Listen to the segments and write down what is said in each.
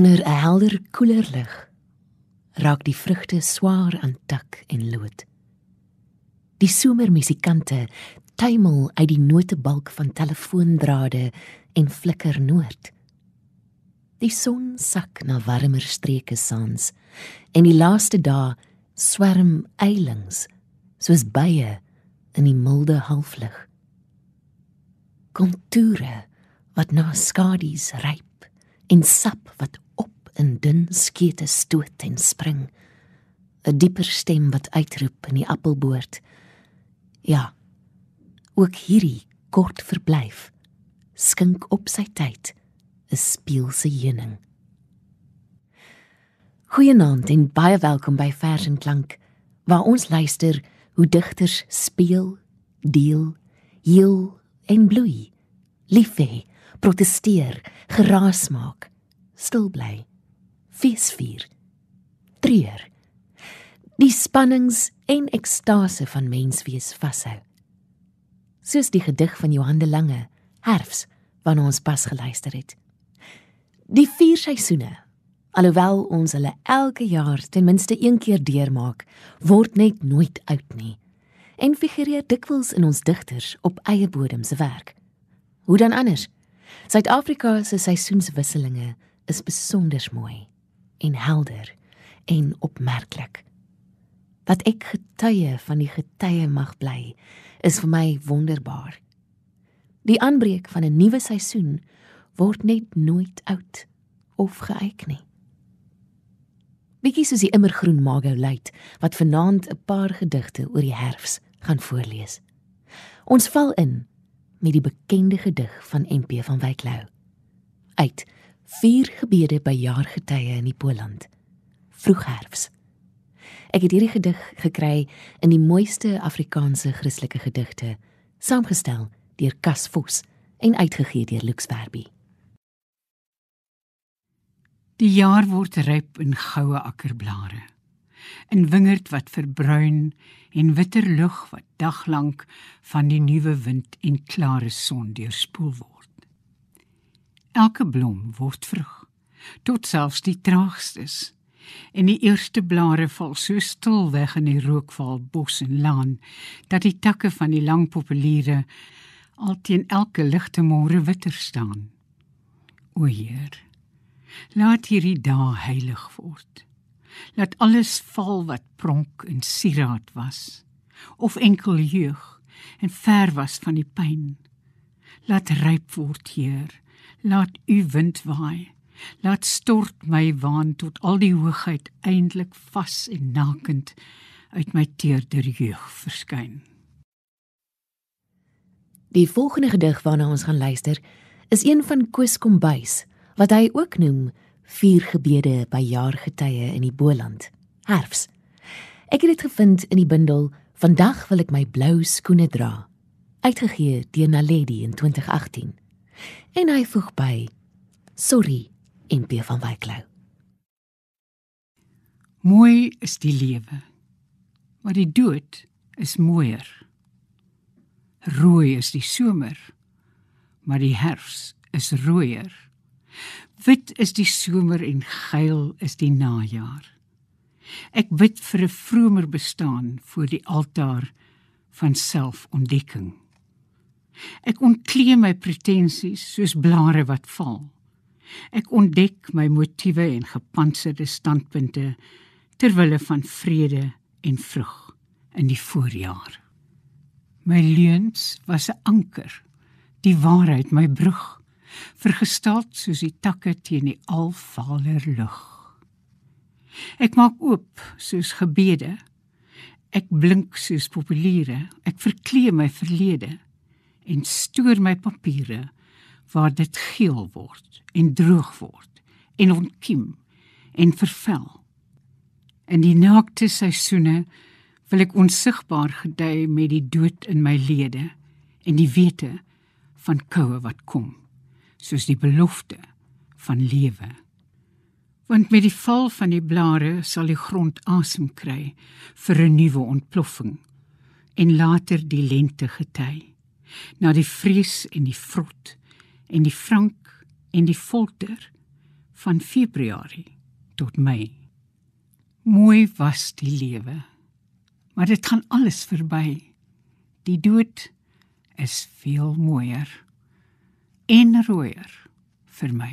Onder 'n helder, koeler lig raak die vrugte swaar aan tak en lood. Die somermusikante tuimel uit die notebalk van telefoondrade en flikker noord. Die son sak na warmer streke saans en die laaste dae swerm eilings soos bye in die milde halflig. Konture wat na skadu's ryp en sap wat in dun skete stoot en spring. 'n Dieper stem wat uitroep in die appelboord. Ja. Ook hierdie kort verblyf skink op sy tyd 'n speelse heuning. Goeienaand en baie welkom by Vers en Klank waar ons luister hoe digters speel, deel, heel en bloei. Lief hê, protesteer, geraas maak, stil bly, feesvier, treur. Die spannings en ekstase van menswees vashou. Soos die gedig van Johan de Lange, Herfs, waarna ons pas geluister het. Die vier seisoene Alhoewel ons hulle elke jaar ten minste een keer deurmaak, word net nooit oud nie. En figureer dikwels in ons digters op eie bodem se werk. Hoe dan anders? Suid-Afrika se seisoenswisselinge is besonder mooi en helder en opmerklik. Dat ek getuie van die getye mag bly, is vir my wonderbaar. Die aanbreek van 'n nuwe seisoen word net nooit oud of geëik nie bietjie soos die immergroen Mago Luit wat vanaand 'n paar gedigte oor die herfs gaan voorlees. Ons val in met die bekende gedig van MP van Wyk Lou. Uit Vier gebede by jaargetye in die Poland. Vroegherfs. Ek het hierdie gedig gekry in die mooiste Afrikaanse Christelike gedigte, saamgestel deur Cas Vos en uitgegee deur Lux Verbie. Die jaar word ryp in goue akkerblare. In wingerd wat verbruin en witter lug wat daglank van die nuwe wind en klare son deurspoel word. Elke blom word vrug, tot selfs die traagstes. En die eerste blare val so stil weg in die rookval bos en laan dat die takke van die lang populiere al teen elke ligte môre witter staan. O Heer, Laat hierdie dae heilig word. Laat alles val wat pronk en sieraad was of enkel jeug en ver was van die pyn. Laat ryp word, Heer. Laat u wind waai. Laat stort my waan tot al die hoogheid eindelik vas en nakend uit my teerder jeug verskyn. Die volgende gedig waarna ons gaan luister, is een van Koos Kombuis wat hy ook noem vier gebede by jaargetye in die Boland. Herfs. Ek het dit gevind in die bundel Vandag wil ek my blou skoene dra, uitgegee deur Naledi in 2018. En hy voeg by: Sorry, MP van Wyklou. Mooi is die lewe, maar die dood is mooier. Rooi is die somer, maar die herfs is rooier. Wit is die somer en geel is die najaar. Ek bid vir 'n vromer bestaan voor die altaar van selfontdekking. Ek ontklee my pretensies soos blare wat val. Ek ontdek my motiewe en gepantserde standpunte ter wille van vrede en vrug in die voorjaar. My leuns was 'n anker, die waarheid my brug vergestald soos die takke teen die alvaler lug. Ek maak oop soos gebede. Ek blink soos populiere. Ek verklee my verlede en stoor my papiere waar dit geel word en droog word en ontkiem en vervel. In die naakte seisoene wil ek onsigbaar gedei met die dood in my lede en die wete van koue wat kom soos die belofte van lewe. Want met die val van die blare sal die grond asem kry vir 'n nuwe ontploffing en later die lente gety. Na die vrees en die vrot en die frank en die folter van Februarie tot Mei. Mooi was die lewe. Maar dit gaan alles verby. Die dood is veel mooier en rooier vir my.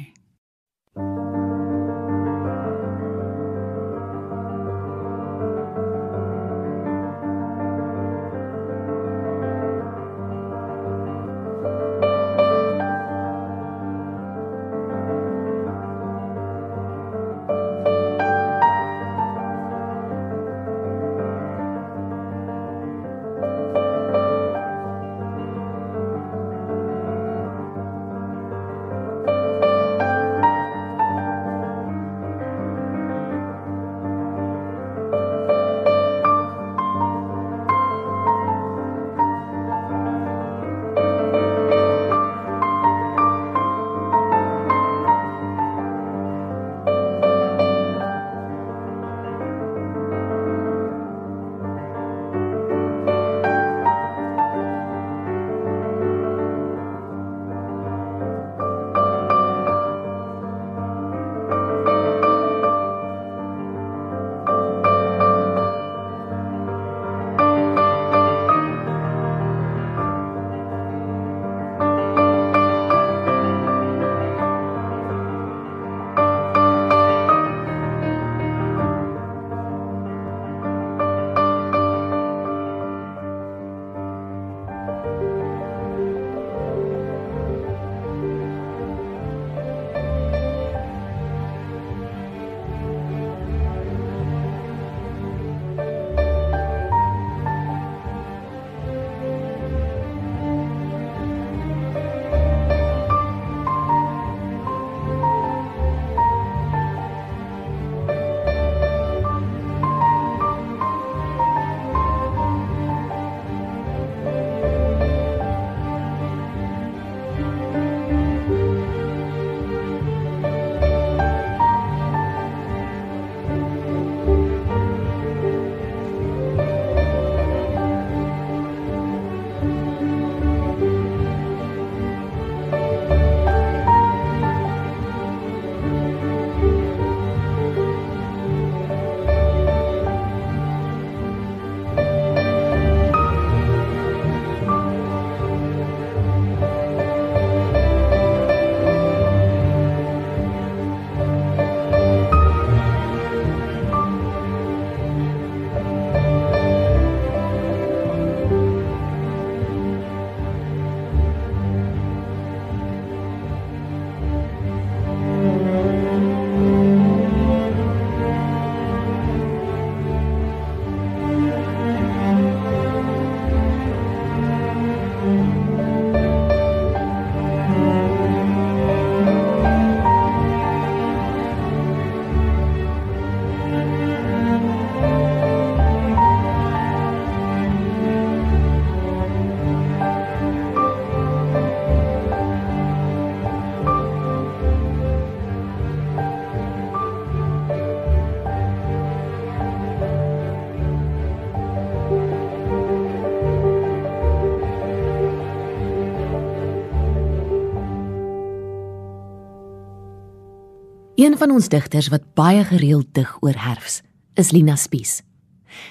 Een van ons digters wat baie gereeld dig oor herfs, is Lina Spies.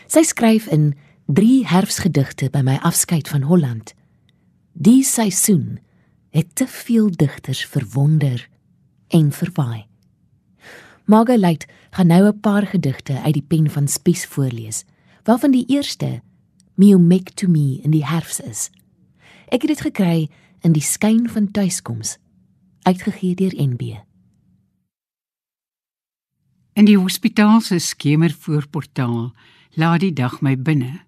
Sy skryf in 3 herfsgedigte by my afskeid van Holland. Die seisoen het te veel digters verwonder en verwaai. Margaret gaan nou 'n paar gedigte uit die pen van Spies voorlees, waarvan die eerste Mio make to me in die herfs is. Ek het dit gekry in die skyn van tuiskoms, uitgegee deur NB. In die hospitaal se skemervoorportaal laat die dag my binne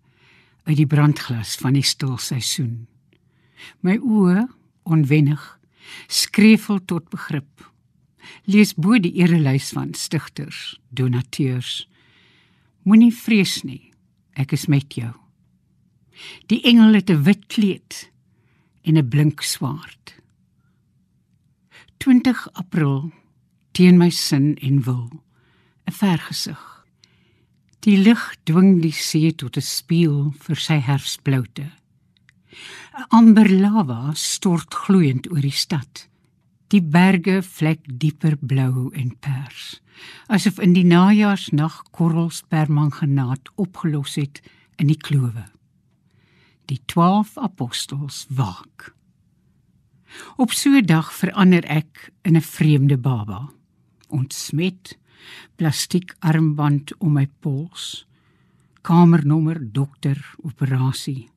uit die brandglas van die stil seisoen. My oë onwennig skreefel tot begrip. Lees bo die erelys van stigters, donateurs. Moenie vrees nie, ek is met jou. Die engel het 'n wit kleed en 'n blink swaard. 20 April teen my sin en wil. 'n vergesig. Die lig dwing die see tot 'n spieël vir sy herfsbloute. 'n Amber lava stort gloeiend oor die stad. Die berge vlek dieper blou en pers, asof in die najaarsnag korrels permanganaat opgelos het in die klowe. Die 12 apostels waak. Op so 'n dag verander ek in 'n vreemde baba. Ontsmet, plastiek armband om my pols, kamernommer dokter operasie.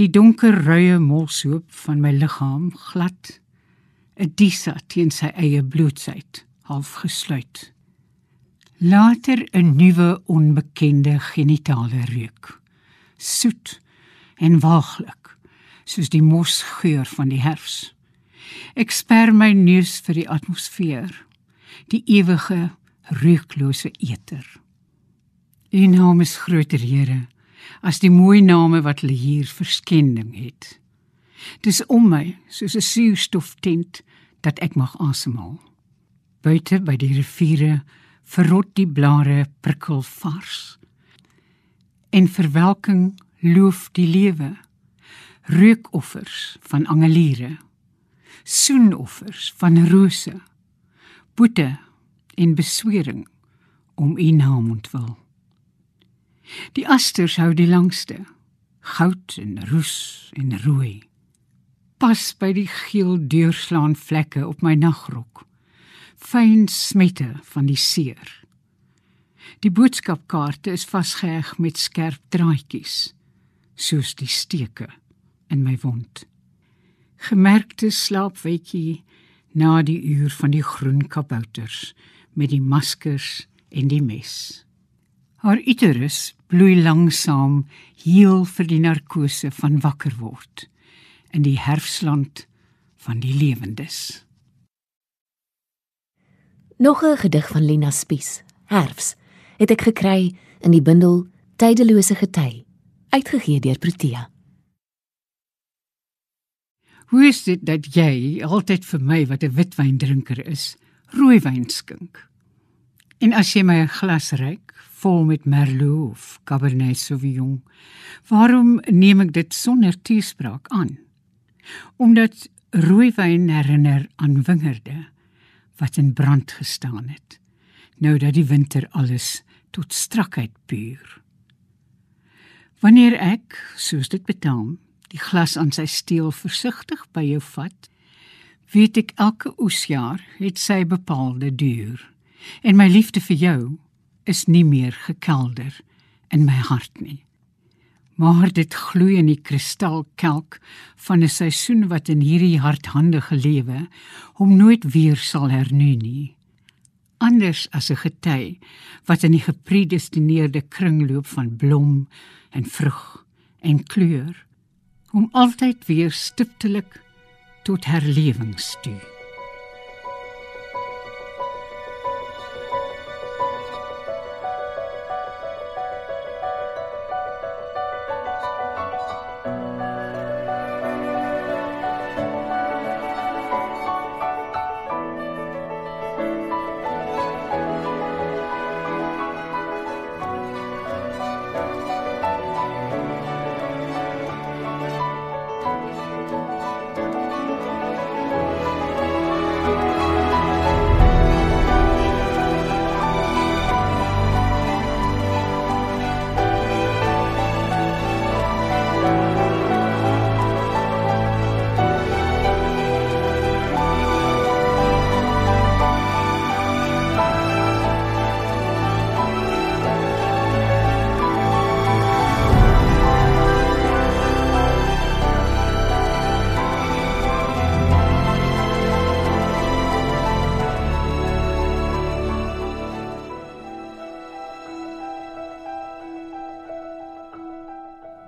Die donker ruie molshoop van my liggaam glad 'n disa teen sy eie blootheid, half gesluit. Later 'n nuwe onbekende genitale reuk, soet en waaglik, soos die mosgeur van die herfs. Ek sper my neus vir die atmosfeer, die ewige reuklose eter. U naam is groter, Here, as die mooi name wat hulle hier verskending het. Dis om my soos 'n suurstoftent dat ek mag asemhaal. Buite by die riviere verrot die blare prikkel vars. En verwelking loof die lewe. Reukoffers van angeliere. Soenoffers van rose. Boete en beswering om u naam ontwil. Die asters hou die langste, goud en roes en rooi pas by die geel deurslaan vlekke op my nagrok. Fyn smette van die seer. Die boodskapkaarte is vasgeheg met skerp draadjies, soos die steke in my wond. Gemerkte slaapwetjie na die uur van die groen kabouters met die maskers en die mes. Haar uterus bloei langsaam heel vir die narkose van wakker word in die herfsland van die lewendes. Nog 'n gedig van Lina Spies, Herfs, het ek gekry in die bundel Tydelose gety, uitgegee deur Protea. Hoe is dit dat jy altyd vir my wat 'n witwyndrinker is, rooiwyn skink? En as jy my 'n glas reik vol met Merlot of Cabernet Sauvignon, waarom neem ek dit sonder toespraak aan? omdat rooiwyn herinner aan wingerde wat in brand gestaan het nou dat die winter alles tot strakheid puur wanneer ek soos dit betaam die glas aan sy steel versigtig by jou vat weet ek elke oesjaar het sy bepaalde duur. En my liefde vir jou is nie meer gekelder in my hart nie. Maar dit gloei in die kristalkelk van 'n seisoen wat in hierdie hardhandige lewe hom nooit weer sal hernu nie. Anders as 'n gety wat in die gepredestineerde kringloop van blom en vrug en kleur om altyd weer stiptelik tot herlewing stuur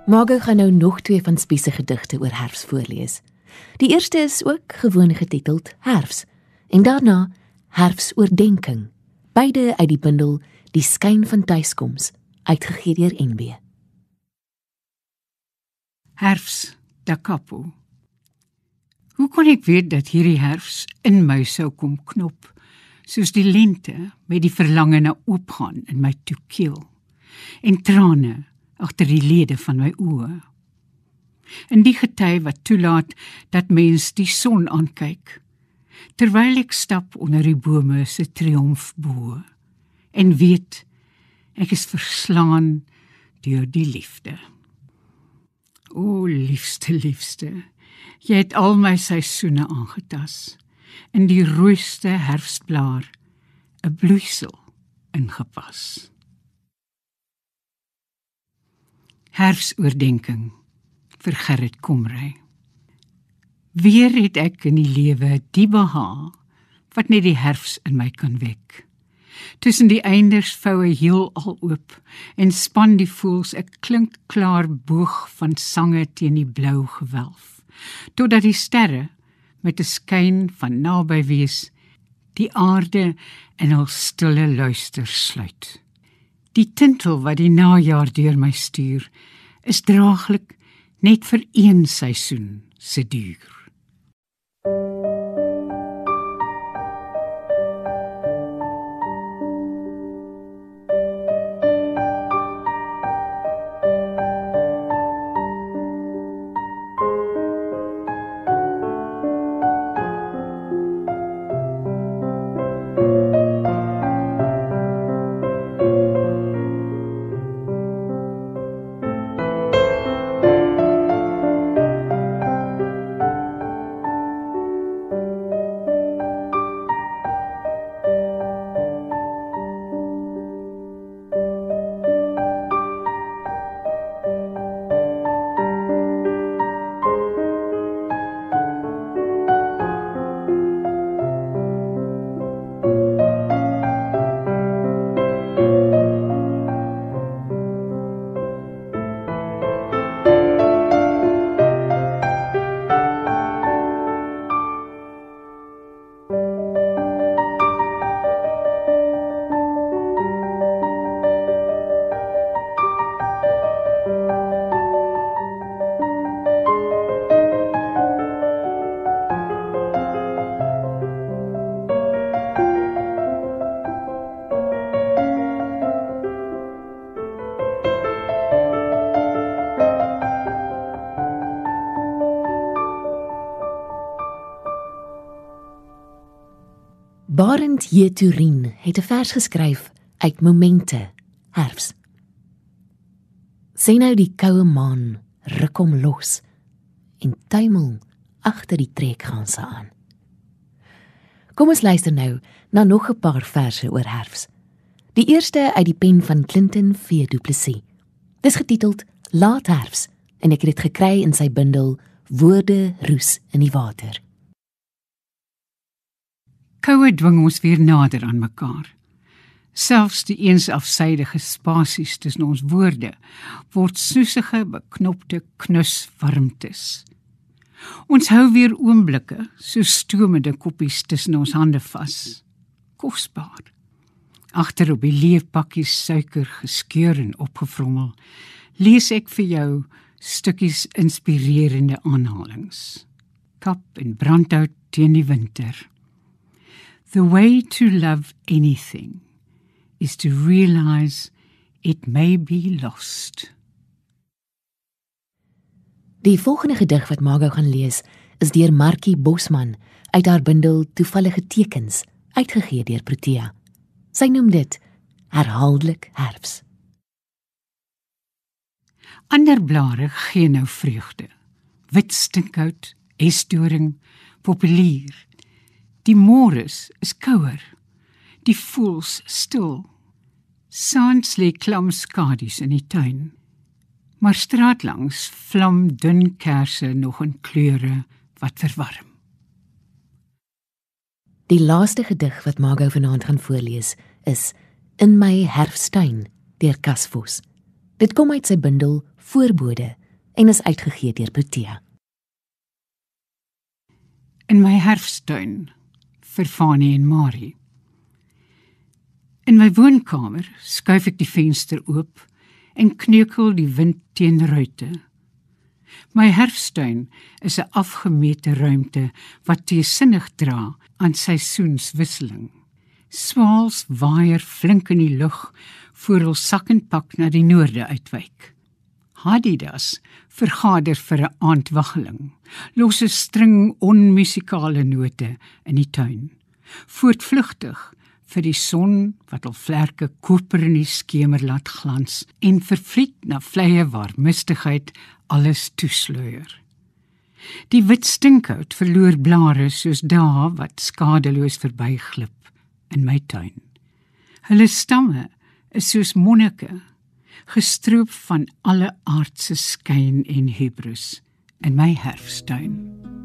Margo gaan nou nog twee van Spies se gedigte oor herfs voorlees. Die eerste is ook gewoon getiteld Herfs en daarna Herfsoordenking. Beide uit die bundel Die skyn van tuiskoms, uitgegee deur NB. Herfs da Capo. Hoe kon ek weet dat hierdie herfs in my sou kom knop, soos die lente met die verlange na oopgaan in my toekeel en trane agter die lede van my oë. In die gety wat toelaat dat mens die son aankyk, terwyl ek stap onder die bome se triomfbo en weet ek is verslaan deur die liefde. O liefste liefste, jy het al my seisoene aangetas in die rooiste herfsblaar 'n bloeisel ingepas. Herfsoordenking vir Gerrit Komrey. Weer het ek in die lewe die behaag wat net die herfs in my kan wek. Tussen die einders vou hy heel al oop en span die voels 'n klinkklaar boog van sange teen die blou gewelf totdat die sterre met 'n skyn van naby wees die aarde in hul stille luister sluit. Die tintel wat die najaar deur my stuur is draaglik net vir een seisoen se duur. Barend J. Turin het 'n vers geskryf uit Momente, Herfs. Sien nou die koue maan ruk hom los en tuimel agter die trekganse aan. Kom ons luister nou na nog 'n paar verse oor Herfs. Die eerste uit die pen van Clinton V. Du Plessis. Dis getiteld Laat Herfs en ek het dit gekry in sy bundel Woorde roes in die water. Koue dwing ons weer nader aan mekaar. Selfs die eensafsydige spasies tussen ons woorde word soesige, beknopte knuswarmtes. Ons hou weer oomblikke, so stomende koppies tussen ons hande vas. Kosbaar. Agter op die leefpakkies suiker geskeur en opgevrommel, lees ek vir jou stukkies inspirerende aanhalings. Kap en brandhout teen die winter. The way to love anything is to realize it may be lost. Die volgende gedig wat Margot gaan lees, is deur Markie Bosman uit haar bundel Toevallige tekens, uitgegee deur Protea. Sy noem dit Herhaaldelik herfs. Ander blare gee nou vreugde. Wit stinkhout, esdoring, populier, Die môres is kouer. Die voels stil. Saans lê klam skadu's in die tuin. Maar straatlangs vlam dun kersse nog in kleure wat verwarm. Die laaste gedig wat Margot vanaand gaan voorlees is In my herfstuin deur Kasvos. Dit kom uit sy bundel Voorbode en is uitgegee deur Protea. In my herfstuin vir Fanie en Marie. In my woonkamer skuif ek die venster oop en kneukel die wind teen ruitte. My herfstuin is 'n afgemete ruimte wat teesinnig dra aan seisoenswisseling. Swaals waier flink in die lug voor hul sak en pak na die noorde uitwyk. Hadidas vergader vir 'n aandwaggeling. Los 'n string onmusikale note in die tuin. Voortvlugtig vir die son wat al vlerke koper in die skemer laat glans en vervliet na vleie waar mistigheid alles toesluier. Die wit stinkhout verloor blare soos dae wat skadeloos verbyglip in my tuin. Hulle stamme is soos monnike gestroop van alle aardse skyn en hubris in my herfstuin.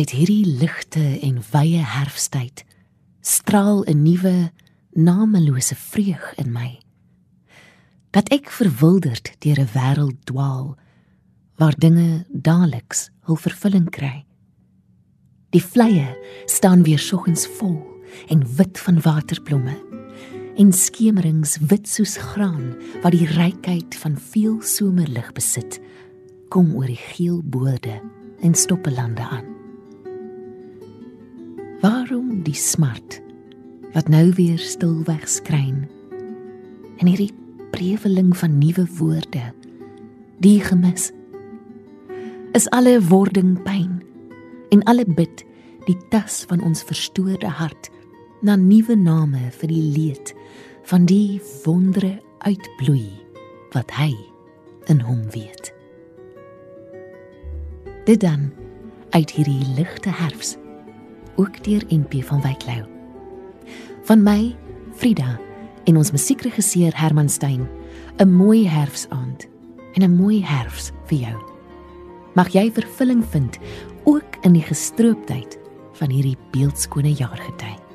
Uit hierdie ligte en wye herfsttyd straal 'n nuwe namelose vreug in my. Dat ek verwilderd deur 'n wêreld dwaal waar dinge daliks hul vervulling kry. Die vleie staan weer soggens vol en wit van waterblomme en skemerings wit soos graan wat die rykheid van veel somerlig besit kom oor die geel boorde en stoppelande aan. Waarom die smart wat nou weer stilweg skryn? En hierdie breweling van nuwe woorde, die gemis. Is alle wording pyn en alle bid die tas van ons verstoorde hart na nuwe name vir die leed van die wondere uitbloei wat hy in hom weet. Dit dan uit hierdie ligte herfs ook deur NP van Wyklou. Van my, Frida en ons musiekregisseur Herman Stein, 'n mooi herfsaand en 'n mooi herfs vir jou. Mag jy vervulling vind ook in die gestrooptheid van hierdie beeldskone jaargety.